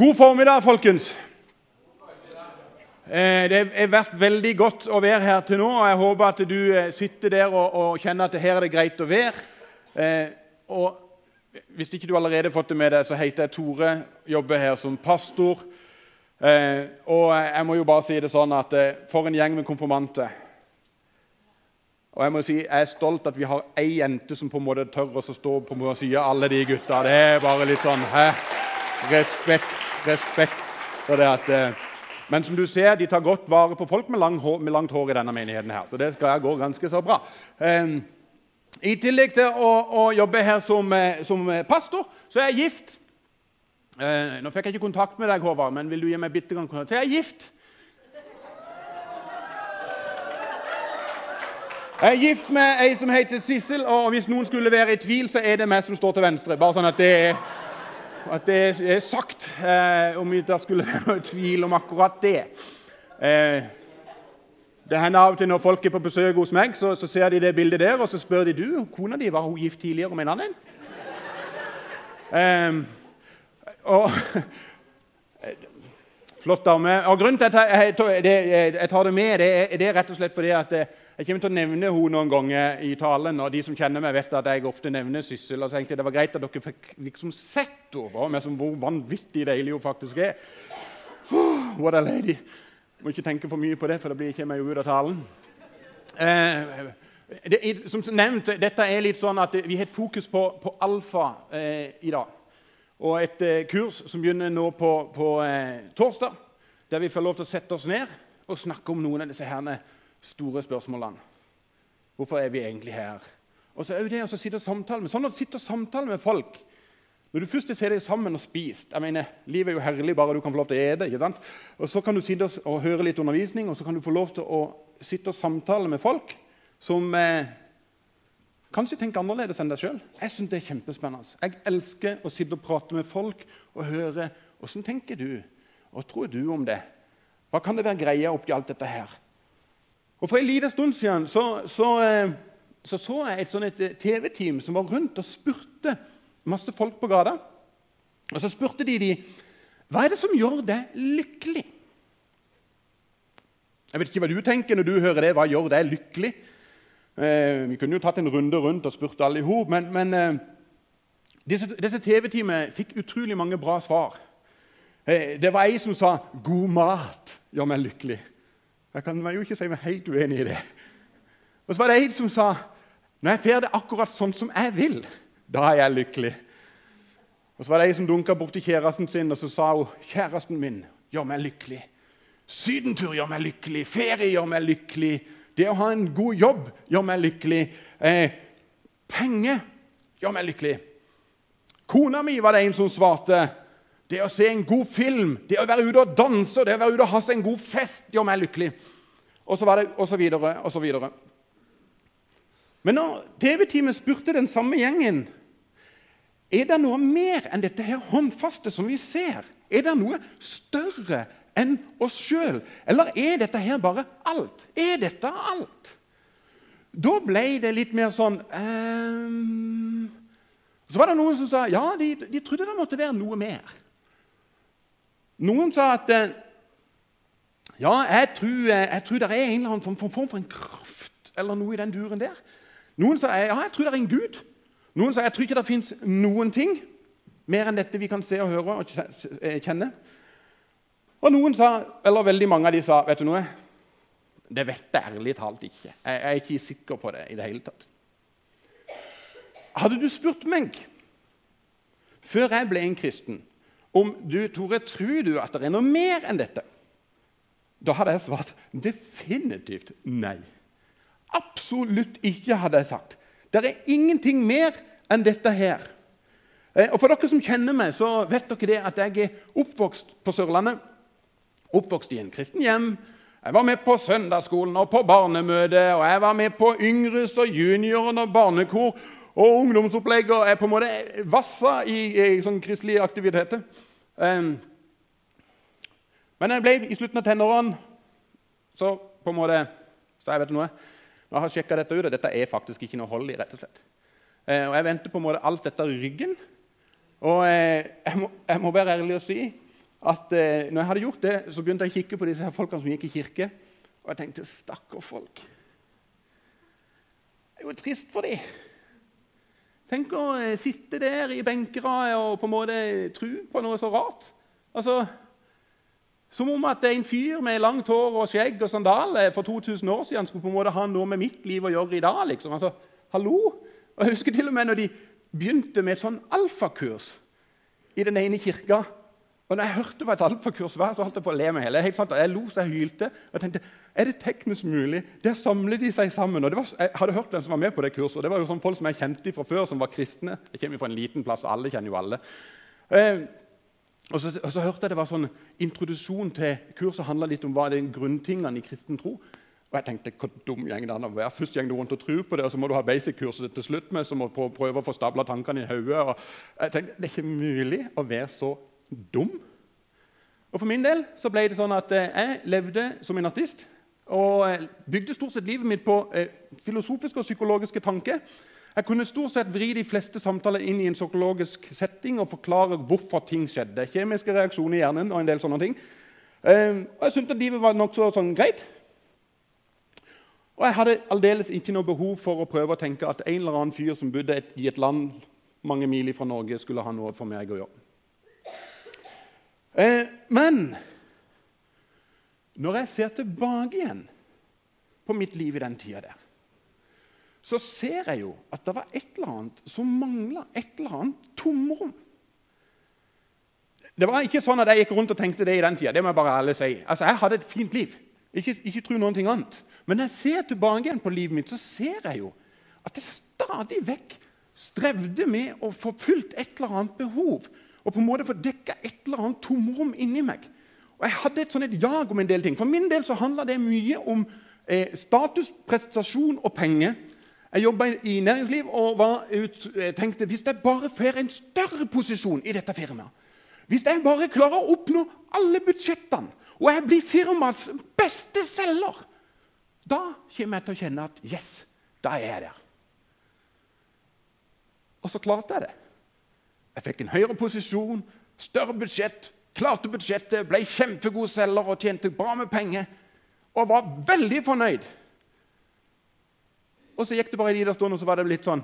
God formiddag, folkens. Eh, Det har vært veldig godt å være her til nå. og Jeg håper at du eh, sitter der og, og kjenner at her er det greit å være. Eh, Og Hvis ikke du allerede har fått det med deg, så heter jeg Tore, jobber her som pastor. Og jeg må jo bare si det sånn at for en gjeng med konfirmanter. Og jeg må si, jeg er stolt at vi har ei jente som på en måte tør å stå på sida av alle de gutta. Det er bare litt sånn hæ? Respekt, respekt for det at eh, Men som du ser, de tar godt vare på folk med, lang hår, med langt hår i denne menigheten. her, Så det skal gå ganske så bra. Eh, I tillegg til å, å jobbe her som, eh, som pastor, så er jeg gift. Eh, nå fikk jeg ikke kontakt med deg, Håvard, men vil du gi meg bitte gang kontakt? Så jeg er gift. Jeg er gift med ei som heter Sissel, og hvis noen skulle være i tvil, så er det meg som står til venstre. Bare sånn at det er, at det er sagt, eh, om det skulle være noe tvil om akkurat det. Eh, det hender av og til når folk er på besøk hos meg, så, så ser de det bildet der, og så spør de du, kona di var hun gift tidligere med en annen. Eh, og Flott dame. Og Grunnen til at jeg, jeg, jeg tar det med, det er, det er rett og slett fordi at eh, jeg kommer til å nevne henne noen ganger i talen. og De som kjenner meg, vet at jeg ofte nevner Syssel. og så tenkte jeg Det var greit at dere fikk liksom sett henne, hvor vanvittig deilig hun faktisk er. Oh, what a lady. Jeg må ikke tenke for mye på det, for da blir jeg ikke ut av talen. Eh, det, som nevnt, dette er litt sånn at Vi har et fokus på, på alfa eh, i dag. Og et eh, kurs som begynner nå på, på eh, torsdag, der vi får lov til å sette oss ned og snakke om noen av disse herne store spørsmålene. Hvorfor er vi egentlig her? Og så er det å sitte og samtale med, sånn at du sitter og samtaler med folk Når du først ser deg sammen og spist jeg mener, Livet er jo herlig bare du kan få lov til å ete. ikke sant? Og Så kan du sitte og, høre litt undervisning, og så kan du få lov til å sitte og samtale med folk som eh, kanskje tenker annerledes enn deg sjøl. Jeg syns det er kjempespennende. Jeg elsker å sitte og prate med folk og høre åssen tenker du Hva tror du om det? Hva kan det være greia oppi alt dette her? Og For en liten stund siden så, så, eh, så, så jeg et, et eh, TV-team som var rundt og spurte masse folk på gata. Og så spurte de de, hva er det som gjør deg lykkelig. Jeg vet ikke hva du tenker når du hører det. Hva gjør deg lykkelig? Eh, vi kunne jo tatt en runde rundt og spurt alle i hop, men, men eh, disse, disse TV-teamet fikk utrolig mange bra svar. Eh, det var ei som sa 'god mat gjør meg lykkelig'. Jeg kan jo ikke si meg helt uenig i det. Og så var det en som sa når jeg får det akkurat sånn som jeg vil, da er jeg lykkelig. Og så var det ei som dunka borti kjæresten sin og så sa hun, 'Kjæresten min gjør meg lykkelig.' 'Sydentur gjør meg lykkelig. Ferie gjør meg lykkelig.' 'Det å ha en god jobb gjør meg lykkelig.' Eh, 'Penger gjør meg lykkelig.' Kona mi var det en som svarte. Det å se en god film, det å være ute og danse, det å være ute og ha seg en god fest gjør meg lykkelig. Og så var det og så videre og så videre. Men når TV-teamet spurte den samme gjengen er det noe mer enn dette her håndfaste som vi ser, er det noe større enn oss sjøl, eller er dette her bare alt? Er dette alt? Da ble det litt mer sånn um... Så var det noen som sa ja, de, de trodde det måtte være noe mer. Noen sa at eh, ja, jeg tror, eh, jeg tror det er en eller annen form for en kraft eller noe i den duren der. Noen sa ja, jeg tror det er en gud. Noen sa jeg tror ikke det fins noen ting mer enn dette vi kan se og høre og eh, kjenne. Og noen sa, eller veldig mange av de sa vet du noe? Det vet jeg ærlig talt ikke. Jeg er ikke sikker på det i det hele tatt. Hadde du spurt meg før jeg ble en kristen, om du, Tore, tror du at det er noe mer enn dette? Da hadde jeg svart definitivt nei. Absolutt ikke, hadde jeg sagt. Det er ingenting mer enn dette her. Eh, og For dere som kjenner meg, så vet dere det at jeg er oppvokst på Sørlandet. Oppvokst i en kristen hjem. Jeg var med på søndagsskolen og på barnemøte. Og jeg var med på Yngres og junioren og barnekor og ungdomsopplegget er på en måte vassa i, i sånn kristelige aktiviteter. Um, men jeg ble i slutten av tenårene så på en måte sa jeg vet noe, når jeg har sjekka dette ut, og dette er faktisk ikke noe hold i. rett og slett. Eh, og Jeg venter på en måte alt dette ryggen. Og eh, jeg, må, jeg, må, være ærlig og si at eh, når jeg hadde gjort det, så begynte jeg å kikke på disse her folkene som gikk i kirke. Og jeg tenkte stakkar folk. Det er jo trist for dem. Tenk å eh, sitte der i benkeradet og på en måte tro på noe så rart. Altså, Som om at en fyr med langt hår og skjegg og sandaler for 2000 år siden skulle på en måte ha noe med mitt liv å gjøre i dag. liksom. Altså, hallo? Og Jeg husker til og med når de begynte med et sånn alfakurs i den ene kirka. Og når jeg hørte hva et alfakurs var, så holdt jeg på å le meg. Helt sant, Jeg lo så jeg hylte. Og tenkte, er det teknisk mulig? Der samler de seg sammen. Og var, Jeg hadde hørt hvem som var med på det kurset. og Det var jo sånn folk som jeg kjente fra før, som var kristne. Jeg kommer fra en liten plass, og alle kjenner jo alle. Eh, og, så, og så, hørte jeg det var sånn introduksjon til kurset handla litt om hva det er grunntingene i kristen tro. Og jeg tenkte, hvor dum gjeng det an å være. Først gjeng du rundt og tror på det, og så må du ha basic-kurset til slutt med, så må du prøve å få stabla tankene i hodet. Jeg tenkte, det er ikke mulig å være så dum. Og For min del så ble det sånn at eh, jeg levde som en artist og eh, bygde stort sett livet mitt på eh, filosofiske og psykologiske tanker. Jeg kunne stort sett vri de fleste samtaler inn i en psykologisk setting og forklare hvorfor ting skjedde. Kjemiske reaksjoner i hjernen og en del sånne ting. Og Jeg syntes at livet var nokså sånn greit. Og jeg hadde aldeles ikke noe behov for å prøve å tenke at en eller annen fyr som bodde i et land mange mil fra Norge, skulle ha noe for meg å gjøre. Eh, men når jeg ser tilbake igjen på mitt liv i den tida der, så ser jeg jo at det var et eller annet som mangla. Et eller annet tomrom. Det var ikke sånn at jeg gikk rundt og tenkte det i den tida. Det må jeg bare ærlig si. Altså, Jeg hadde et fint liv. Ikke, ikke tro ting annet. Men når jeg ser tilbake igjen på livet mitt, så ser jeg jo at jeg stadig vekk strevde med å få fylt et eller annet behov og på en måte få dekka et eller annet tomrom inni meg. Og Jeg hadde et sånn et jag om en del ting. For min del så handla det mye om eh, status, prestasjon og penger. Jeg jobba i næringsliv og ut, jeg tenkte hvis jeg bare får en større posisjon i dette firmaet Hvis jeg bare klarer å oppnå alle budsjettene, og jeg blir firmaets beste selger, da kommer jeg til å kjenne at yes, da er jeg der. Og så klarte jeg det. Jeg fikk en høyere posisjon, større budsjett, klarte budsjettet, ble kjempegod selger og tjente bra med penger. Og var veldig fornøyd. Og så gikk det bare i de der stående, og så var det litt sånn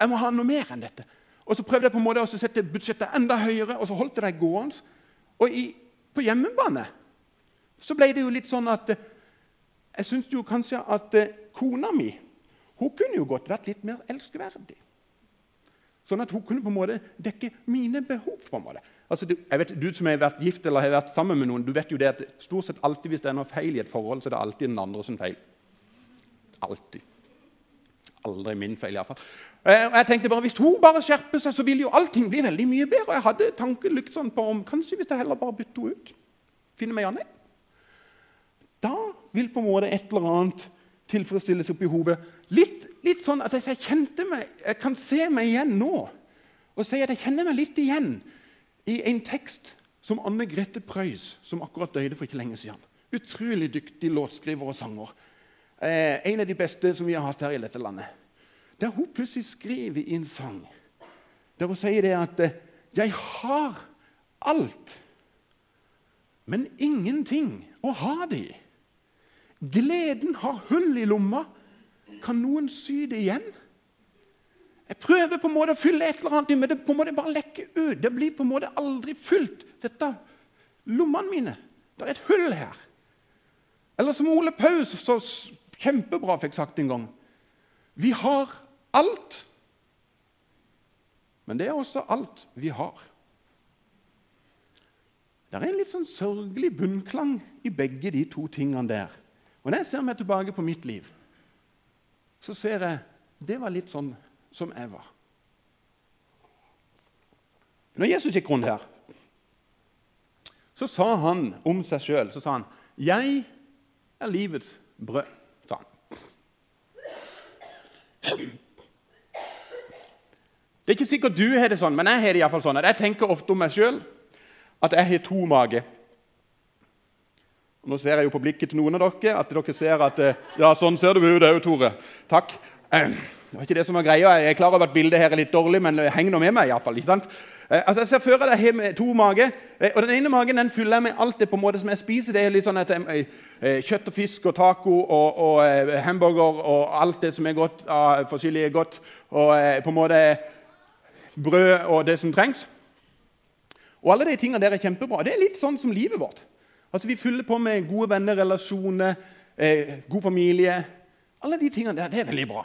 Jeg må ha noe mer enn dette. Og så prøvde jeg på en måte å sette budsjettet enda høyere, og så holdt jeg det gående. Og i, på hjemmebane så ble det jo litt sånn at Jeg syns jo kanskje at eh, kona mi hun kunne jo godt vært litt mer elskverdig. Sånn at hun kunne på en måte dekke mine behov. på en måte. Altså, du, jeg vet, du som har vært gift eller har vært sammen med noen, du vet jo det at stort sett alltid hvis det er noe feil i et forhold, så er det alltid den andre som feil. Alltid. Aldri min feil, iallfall. Eh, jeg tenkte bare, Hvis hun bare skjerper seg, så vil jo allting bli veldig mye bedre. Og jeg hadde tankelykt sånn på om kanskje hvis jeg heller bare bytter henne ut. Finner meg Janne. Da vil på en måte et eller annet tilfredsstille seg behovet. Litt litt sånn at jeg kjente meg, jeg kan se meg igjen nå og si at jeg kjenner meg litt igjen i en tekst som Anne Grete Preus, som akkurat døde for ikke lenge siden. Utrolig dyktig låtskriver og sanger. Eh, en av de beste som vi har hatt her i dette landet. Der hun plutselig skriver i en sang der hun sier det at eh, 'Jeg har alt, men ingenting å ha det i'. Gleden har hull i lomma, kan noen sy det igjen? Jeg prøver på en måte å fylle et eller annet, men det på en måte bare lekker ut. Det blir på en måte aldri fylt. Dette lommene mine. Det er et hull her. Eller som Ole Paus så kjempebra fikk sagt en gang Vi har alt, men det er også alt vi har. Det er en litt sånn sørgelig bunnklang i begge de to tingene der. Og Når jeg ser meg tilbake på mitt liv, så ser jeg det var litt sånn som jeg var. Når Jesus gikk rundt her, så sa han om seg sjøl så sa han, 'Jeg er livets brød'. sa han. Det er ikke sikkert du har det sånn, men jeg har det i fall sånn at jeg tenker ofte om meg sjøl at jeg har to mager. Nå ser jeg jo på blikket til noen av dere at dere ser at eh, Ja, sånn ser du ut òg, Tore. Takk. Det var ikke det som var greia. Jeg er klar over at bildet her er litt dårlig, men heng nå med meg. I hvert fall, ikke sant? Eh, altså, jeg ser før deg jeg har to mager. Eh, og Den ene magen den fyller jeg med alt det på en måte som jeg spiser. Det er litt sånn at jeg, eh, Kjøtt og fisk og taco og, og eh, hamburger og alt det som er godt av forskjellige godt. Og eh, på en måte brød og det som trengs. Og alle de tingene der er kjempebra. Det er litt sånn som livet vårt. Altså Vi fyller på med gode venner, relasjoner, eh, god familie. Alle de tingene der, det er veldig bra.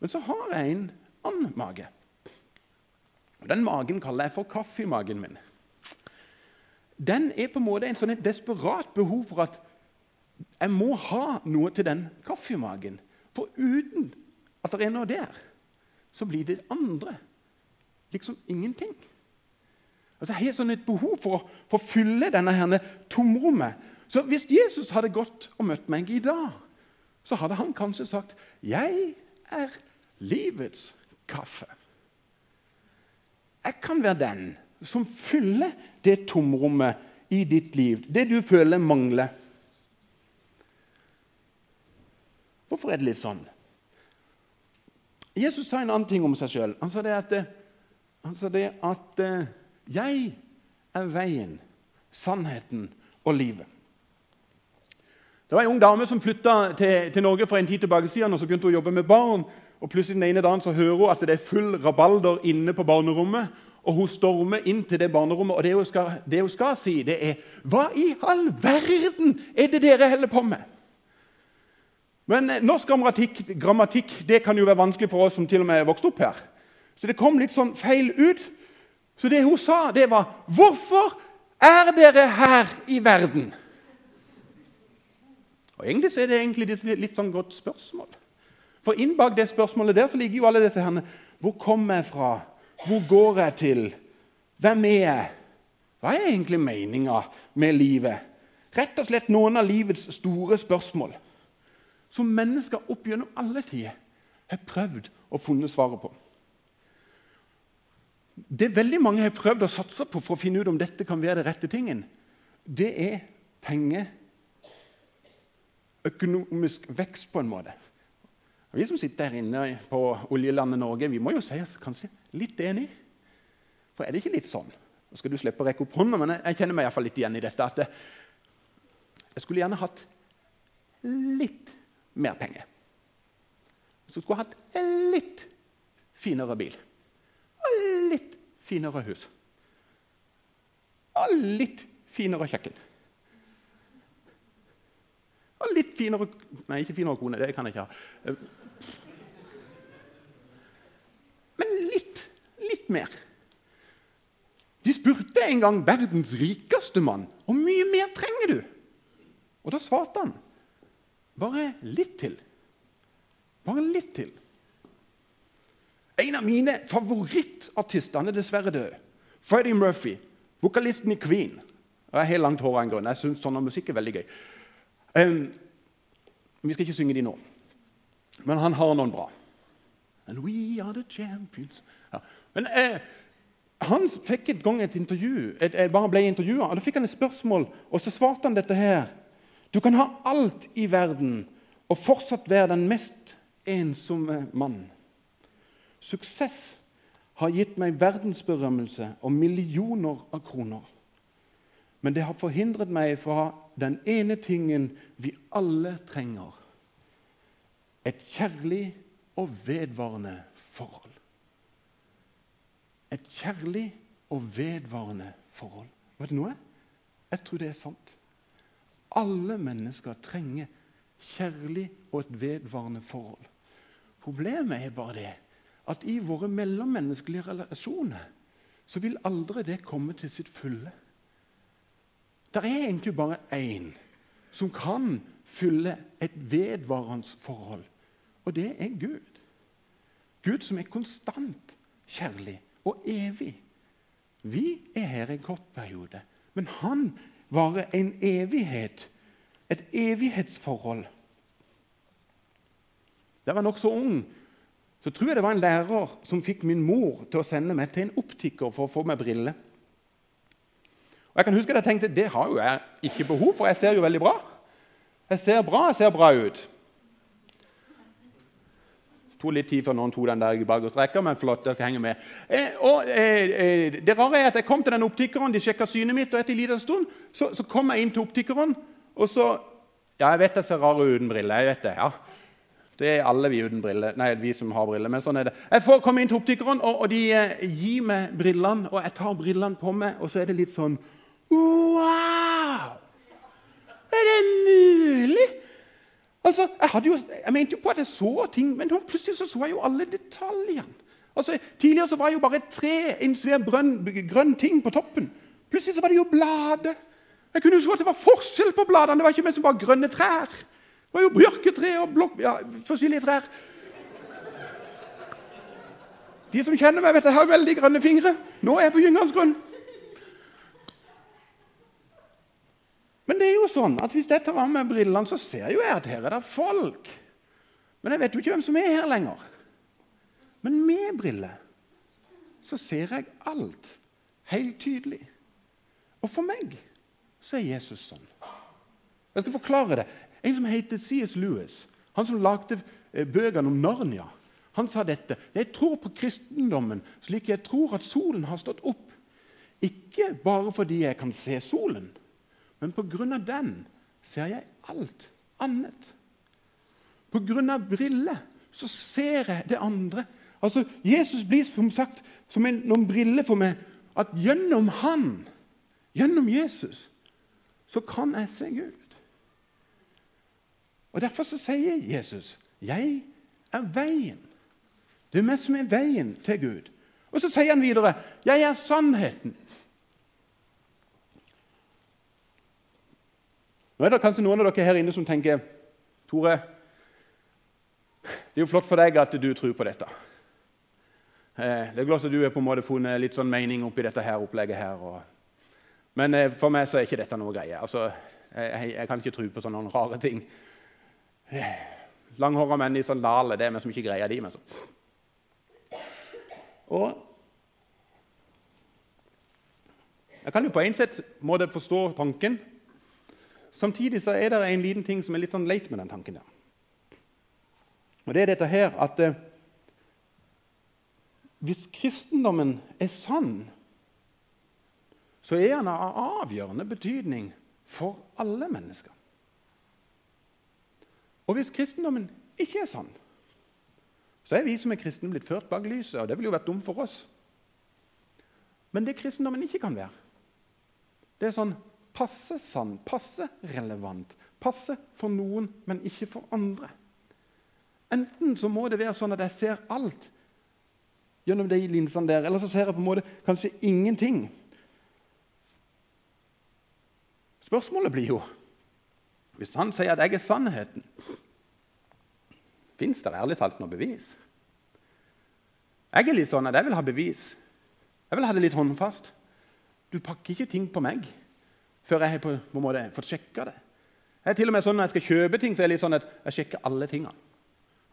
Men så har jeg en annen mage. Og Den magen kaller jeg for kaffemagen min. Den er på en måte en sånn et desperat behov for at jeg må ha noe til den kaffemagen. For uten at det er noe der, så blir det andre liksom ingenting. Altså, har sånn et behov for å, for å fylle denne her tomrommet. Så hvis Jesus hadde gått og møtt meg i dag, så hadde han kanskje sagt 'Jeg er livets kaffe'. Jeg kan være den som fyller det tomrommet i ditt liv, det du føler mangler. Hvorfor er det litt sånn? Jesus sa en annen ting om seg sjøl. Han sa det at, han sa det at eh, 'Jeg er veien, sannheten og livet'. Det var En ung dame som flytta til, til, Norge for en tid tilbake siden, og så begynte hun å jobbe med barn. og Plutselig den ene dagen så hører hun at det er full rabalder inne på barnerommet. og Hun stormer inn til det barnerommet, og det hun skal, det hun skal si, det er 'Hva i all verden er det dere holder på med?' Men eh, norsk grammatikk, grammatikk det kan jo være vanskelig for oss som til og med er vokst opp her. Så det kom litt sånn feil ut. Så det hun sa, det var 'Hvorfor er dere her i verden?' Og Egentlig så er det egentlig et litt, sånn godt spørsmål. For inn bak det spørsmålet der så ligger jo alle disse her Hvor kommer jeg fra? Hvor går jeg til? Hvem er jeg? Hva er egentlig meninga med livet? Rett og slett noen av livets store spørsmål som mennesker opp gjennom alle tider har prøvd å funne svaret på. Det veldig mange har prøvd å satse på for å finne ut om dette kan være det rette tingen, det er penger, økonomisk vekst, på en måte. Vi som sitter her inne på oljelandet Norge, vi må jo si oss kanskje litt enig. For er det ikke litt sånn? Nå skal du slippe å rekke opp hånda, men jeg kjenner meg i fall litt igjen i dette. at Jeg skulle gjerne hatt litt mer penger. Så skulle jeg hatt litt finere bil finere hus. Og litt finere kjøkken. Og litt finere Nei, ikke finere kone. Det kan jeg ikke ha. Men litt, litt mer. De spurte en gang verdens rikeste mann hvor mye mer trenger du? Og da svarte han bare litt til. Bare litt til. En av mine favorittartister er dessverre død. Freddie Murphy, vokalisten i Queen. Jeg har langt hår av en grunn. Jeg syns sånn musikk er veldig gøy. Um, vi skal ikke synge de nå, men han har noen bra. And we are the champions. Ja. Men eh, Han fikk et gang et intervju, et, et, bare ble intervjua, og da fikk han et spørsmål, og så svarte han dette her. Du kan ha alt i verden og fortsatt være den mest ensomme mann. Suksess har gitt meg verdensberømmelse og millioner av kroner. Men det har forhindret meg fra den ene tingen vi alle trenger. Et kjærlig og vedvarende forhold. Et kjærlig og vedvarende forhold. Vet du noe? Jeg tror det er sant. Alle mennesker trenger kjærlig og et vedvarende forhold. Problemet er bare det at i våre mellommenneskelige relasjoner så vil aldri det komme til sitt fulle. Det er egentlig bare én som kan fylle et vedvarende forhold, og det er Gud. Gud som er konstant kjærlig og evig. Vi er her en kort periode, men han varer en evighet. Et evighetsforhold. Da var nokså ung, så tror jeg det var en lærer som fikk min mor til å sende meg til en optiker for å få meg briller. Og Jeg kan huske at jeg tenkte det har jo jeg ikke behov for, jeg ser jo veldig bra. Jeg ser bra, jeg ser bra ut. tok litt tid før noen tok den der bak og strekka, men flott, dere henger med. Eh, og eh, eh, Det rare er at jeg kom til den optikeren, de sjekka synet mitt, og etter en liten stund så, så, kom jeg inn til optikeren, og så Ja, jeg vet jeg ser rar ut uten briller. jeg vet Det ja. Det er alle vi uten briller. Nei, vi som har briller. Men sånn er det. Jeg får komme inn til optikeren, og, og de eh, gir meg brillene. Og jeg tar brillene på meg, og så er det litt sånn Wow! Er det mulig? Altså, jeg, jo, jeg, mente jo på at jeg så ting, men plutselig så, så jeg jo alle detaljene. Altså, Tidligere så var det jo bare tre, en svær brønn, grønn ting på toppen. Plutselig så var det jo blader. Jeg kunne jo se at det var forskjell på bladene. Det var ikke mest bare grønne trær. Det var jo bjørketre og blokk, ja, forskjellige trær. De som kjenner meg, vet at jeg har veldig grønne fingre. Nå er jeg på gyngerens grunn. Men det er jo sånn at hvis jeg tar av meg brillene, så ser jo jeg at her er det folk. Men jeg vet jo ikke hvem som er her lenger. Men med briller så ser jeg alt helt tydelig. Og for meg så er Jesus sånn. Jeg skal forklare det. En som heter C.S. Lewis, han som lagde eh, bøkene om Narnia, han sa dette. Jeg tror på kristendommen slik jeg tror at solen har stått opp. Ikke bare fordi jeg kan se solen, men på grunn av den ser jeg alt annet. På grunn av briller så ser jeg det andre. Altså, Jesus blir som sagt som en, noen briller for meg. At gjennom han, gjennom Jesus, så kan jeg se Gud. Og Derfor så sier Jesus, 'Jeg er veien'. Det er meg som er veien til Gud. Og så sier han videre, 'Jeg er sannheten'. Nå er det kanskje noen av dere her inne som tenker Tore, det er jo flott for deg at du tror på dette. Eh, det er godt at du har på en måte funnet litt sånn mening oppi dette her opplegget. her. Men eh, for meg så er ikke dette noe greie. Altså, jeg, jeg, kan ikke tro på sånne rare ting. Eh, langhåra menn i sandaler, det er vi som ikke greier de. Men så. Og jeg kan jo på en sett måte forstå tanken. Samtidig så er det en liten ting som er litt sånn leit med den tanken. der. Og det er dette her at eh, hvis kristendommen er sann, så er den av avgjørende betydning for alle mennesker. Og hvis kristendommen ikke er sann, så er vi som er kristne, blitt ført bak lyset, og det ville jo vært dumt for oss. Men det kristendommen ikke kan være, det er sånn passe sann, passe relevant, passe for noen, men ikke for andre. Enten så må det være sånn at jeg ser alt gjennom de linsene der, eller så ser jeg på en måte kanskje ingenting. Spørsmålet blir jo Hvis han sier at jeg er sannheten, fins det ærlig talt noe bevis? Jeg er litt sånn at jeg vil ha bevis. Jeg vil ha det litt håndfast. Du pakker ikke ting på meg før jeg har på, på måte fått sjekka det. Jeg er til og med sånn Når jeg skal kjøpe ting, så er det litt sånn at jeg sjekker alle tingene.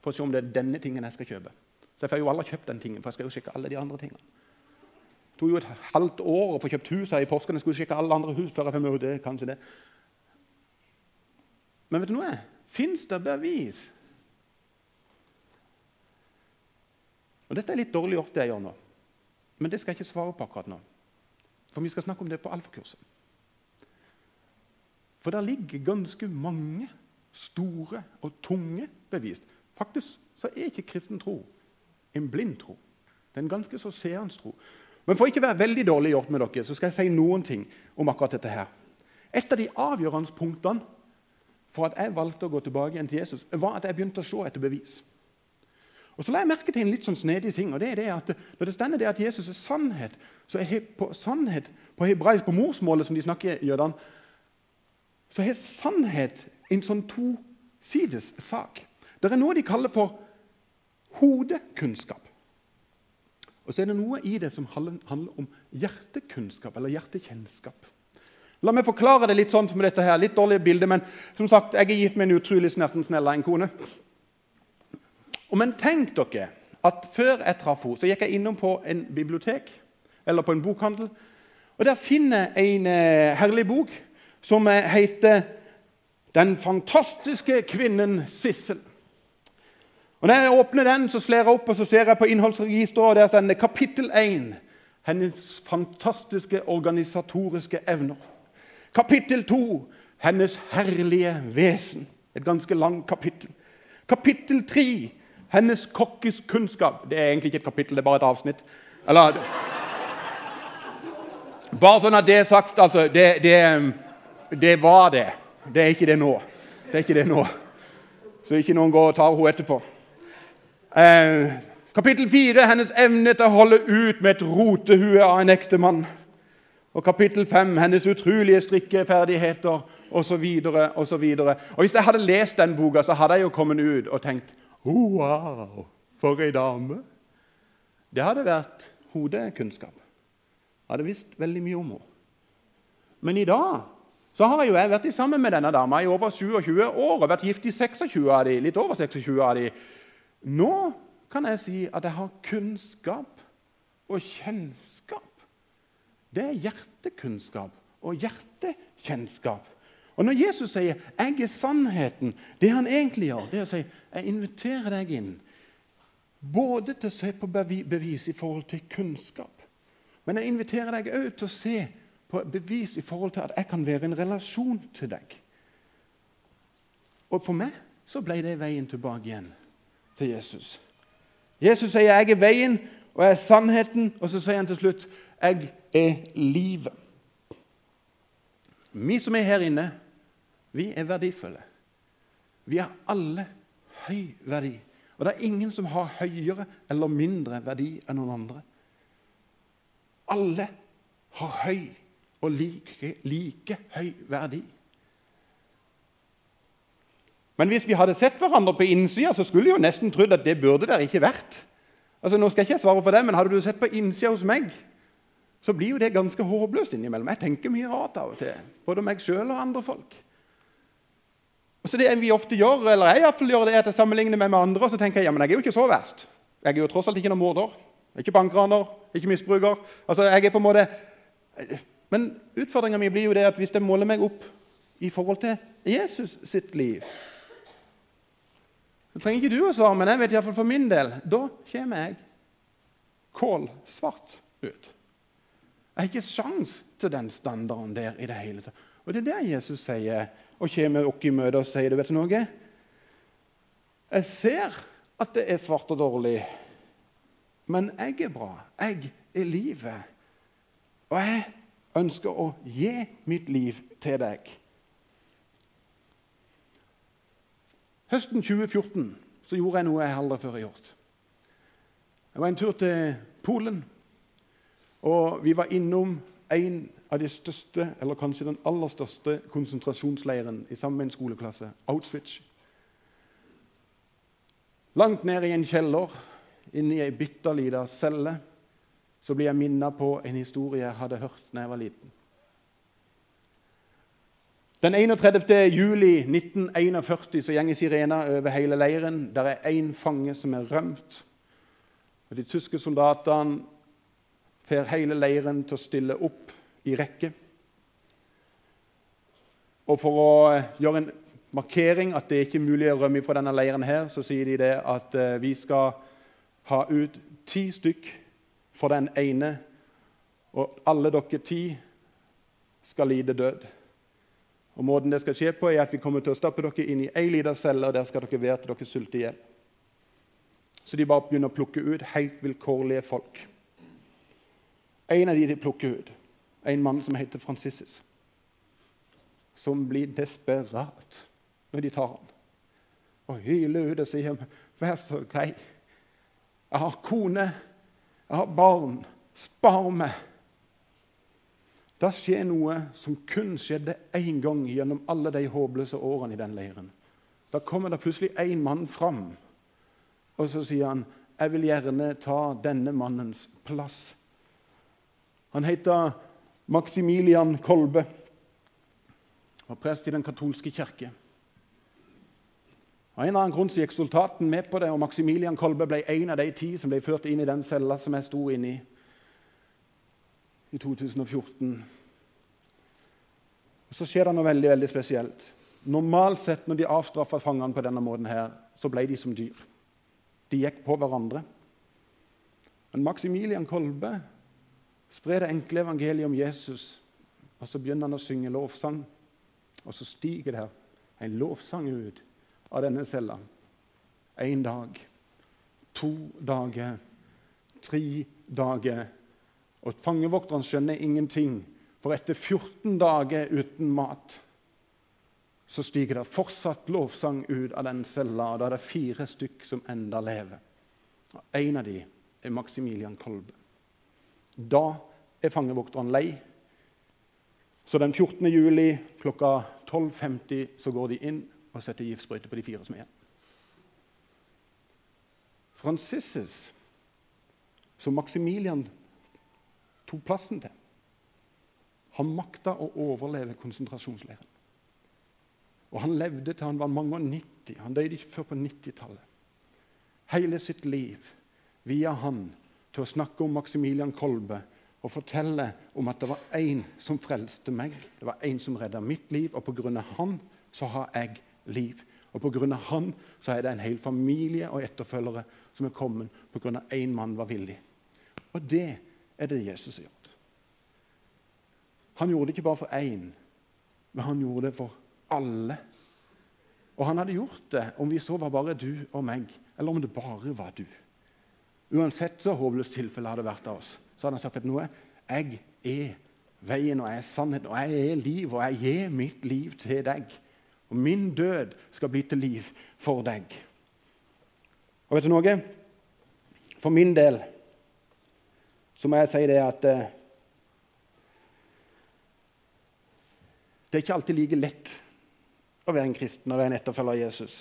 For å se om det er denne tingen jeg skal kjøpe. Så jeg får jo aldri kjøpt den tingen, for jeg skal jo sjekke alle de andre tingene. Det tok jo et halvt år å få kjøpt hus her i Porsgrunn. Jeg skulle sjekke alle andre hus før jeg med det, kanskje det. Men vet du noe? Fins det bevis? Og Dette er litt dårlig gjort, det jeg gjør nå. Men det skal jeg ikke svare på akkurat nå. For vi skal snakke om det på alfakurset. For der ligger ganske mange store og tunge bevis. Faktisk så er ikke kristen tro en blind tro. Det er en ganske så seende tro. Men for ikke å være veldig dårlig gjort med dere, så skal jeg si noen ting om akkurat dette her. Et av de avgjørende punktene for at jeg valgte å gå tilbake igjen til Jesus, var at jeg begynte å se etter bevis. Og Så la jeg merke til en litt sånn snedig ting. og det er det at Når det stender det at Jesus er sannhet, så er på sannhet på hebraisk, på morsmålet som de snakker jødene, så har sannhet en sånn tosides sak. Det er noe de kaller for hodekunnskap. Og så er det noe i det som handler om hjertekunnskap eller hjertekjennskap. La meg forklare det litt sånn som dette her. Litt dårlige bilder, men som sagt, jeg er gift med en utrolig snerten snella en kone. Og Men tenk dere at før jeg traff henne, så gikk jeg innom på en bibliotek eller på en bokhandel. Og Der finner jeg en eh, herlig bok som heter 'Den fantastiske kvinnen Sissel'. Og Når jeg åpner den, så slår jeg opp og så ser jeg på innholdsregisteret, og der står kapittel 1. Hennes fantastiske organisatoriske evner. Kapittel 2. Hennes herlige vesen. Et ganske langt kapittel. Kapittel 3. Hennes kokkes kunnskap. Det er egentlig ikke et kapittel, det er bare et avsnitt. Eller, bare sånn at det er sagt, altså det, det, det, var det. Det er ikke det nå. Det er ikke det nå. Så ikke noen går og tar henne etterpå. Eh, kapittel 4 hennes evne til å holde ut med et rotehue av en ektemann. Og kapittel 5 hennes utrolige strikkeferdigheter osv. osv. Hvis jeg hadde lest den boka, så hadde jeg jo kommet ut og tenkt Wow, for ei dame! Det hadde vært hodekunnskap. Jeg hadde visst veldig mye om henne. Men i dag så har jeg jo vært sammen med denne dama i over 27 år og vært gift i 26 av de, litt over 26 av de. Nå kan jeg si at jeg har kunnskap og kjennskap. Det er hjertekunnskap og hjertekjennskap. Og Når Jesus sier 'jeg er sannheten', det han egentlig gjør, det er å si 'jeg inviterer deg inn'. Både til å se på bevis i forhold til kunnskap, men jeg inviterer deg òg til å se på bevis i forhold til at jeg kan være en relasjon til deg. Og For meg så ble det veien tilbake igjen til Jesus. Jesus sier 'jeg er veien og jeg er sannheten', og så sier han til slutt 'jeg er livet'. Vi som er her inne, vi er verdifulle. Vi har alle høy verdi. Og det er ingen som har høyere eller mindre verdi enn noen andre. Alle har høy og like, like høy verdi. Men hvis vi hadde sett hverandre på innsida, så skulle jeg jo nesten trodd at det burde dere ikke vært. Altså, nå skal jeg ikke svare for det, men Hadde du sett på innsida hos meg, så blir jo det ganske håpløst innimellom. Jeg tenker mye rart av og til, både meg sjøl og andre folk. Og så Det vi ofte gjør, eller jeg i hvert fall gjør, det er at jeg sammenligner meg med andre. og så tenker jeg ja, men jeg er jo ikke så verst. Jeg er jo tross alt ikke noen morder. Ikke bankraner, ikke misbruker. Altså, jeg er på en måte... Men utfordringa mi blir jo det at hvis jeg måler meg opp i forhold til Jesus sitt liv Det trenger ikke du å svare, men jeg vet iallfall for min del da kommer jeg kålsvart ut. Jeg har ikke sjans til den standarden der i det hele tatt. Og det er det Jesus sier og kommer oss i møte og sier du vet du noe? Jeg ser at det er svart og dårlig, men jeg er bra. Jeg er livet. Og jeg ønsker å gi mitt liv til deg. Høsten 2014 så gjorde jeg noe jeg aldri før har gjort. Jeg var en tur til Polen, og vi var innom en av de største, eller kanskje den aller største konsentrasjonsleiren i sammen med en skoleklasse, Auschwitz. Langt ned i en kjeller, inne i ei bitte lita celle, så blir jeg minnet på en historie jeg hadde hørt da jeg var liten. Den 31. juli 1941 så går sirena over hele leiren. Der er én fange som er rømt. Og De tyske soldatene får hele leiren til å stille opp i rekke. Og For å eh, gjøre en markering at det ikke er mulig å rømme fra denne leiren, her, så sier de det at eh, vi skal ha ut ti stykk for den ene, og alle dere ti skal lide død. Og Måten det skal skje på, er at vi kommer til å stappe dere inn i ei lita celle, og der skal dere være til dere sulter i hjel. Så de bare begynner å plukke ut helt vilkårlige folk. En av de de plukker ut, en mann som heter Franciscis, som blir desperat når de tar ham. Og hyler ut og sier, 'Vær så grei. Jeg har kone, jeg har barn. Spar meg.' Da skjer noe som kun skjedde én gang gjennom alle de håpløse årene i den leiren. Da kommer det plutselig én mann fram, og så sier han, 'Jeg vil gjerne ta denne mannens plass.' Han heter Maximilian Kolbe var prest i den katolske kirke. Av en eller annen grunn så gikk soldaten med på det, og Maximilian Kolbe ble en av de ti som ble ført inn i den cella som jeg sto inne i i 2014. Og Så skjer det noe veldig veldig spesielt. Normalt sett når de avstraffa fangene på denne måten, her, så ble de som dyr. De gikk på hverandre. Men Maximilian Kolbe sprer det enkle evangeliet om Jesus, og så begynner han å synge lovsang. Og så stiger det en lovsang ut av denne cella. Én dag, to dager, tre dager. Og fangevokteren skjønner ingenting, for etter 14 dager uten mat så stiger det fortsatt lovsang ut av den cella, og da er det fire stykk som enda lever. Og En av dem er Maximilian Kolbe. Da er fangevokteren lei. Så den 14. juli klokka 12.50 så går de inn og setter giftsprøyte på de fire som er igjen. Francisses, som Maximilian tok plassen til, har makta å overleve konsentrasjonsleiren. Og han levde til han var mange og 90. Han døde ikke før på 90-tallet. Hele sitt liv via han til å snakke om Maximilian Kolbe og fortelle om at det var én som frelste meg, det var én som redda mitt liv, og pga. han så har jeg liv. Og pga. han så er det en hel familie og etterfølgere som er kommet pga. én mann var villig. Og det er det Jesus har gjort. Han gjorde det ikke bare for én, men han gjorde det for alle. Og han hadde gjort det om vi så var bare du og meg, eller om det bare var du. Uansett så håpløst tilfelle hadde vært av oss, så hadde han sagt at noe jeg er veien og jeg er sannheten og jeg er liv, og jeg gir mitt liv til deg. Og min død skal bli til liv for deg. Og vet du noe? For min del så må jeg si det at eh, det er ikke alltid like lett å være en kristen og være en etterfølger av Jesus.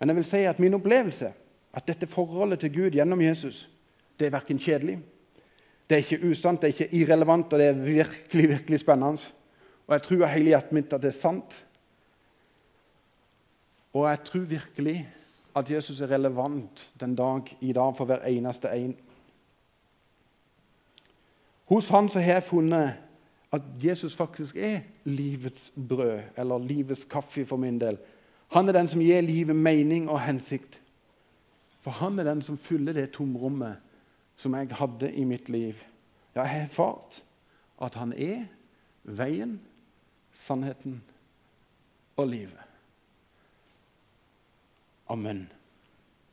Men jeg vil si at min opplevelse at dette forholdet til Gud gjennom Jesus det er verken kjedelig, det er ikke usant, det er ikke irrelevant, og det er virkelig virkelig spennende. Og jeg tror av hele hjertet mitt at det er sant. Og jeg tror virkelig at Jesus er relevant den dag i dag for hver eneste en. Hos han så har jeg funnet at Jesus faktisk er livets brød, eller livets kaffe for min del. Han er den som gir livet mening og hensikt. For han er den som fyller det tomrommet som jeg hadde i mitt liv. Jeg har erfart at han er veien, sannheten og livet. Amen.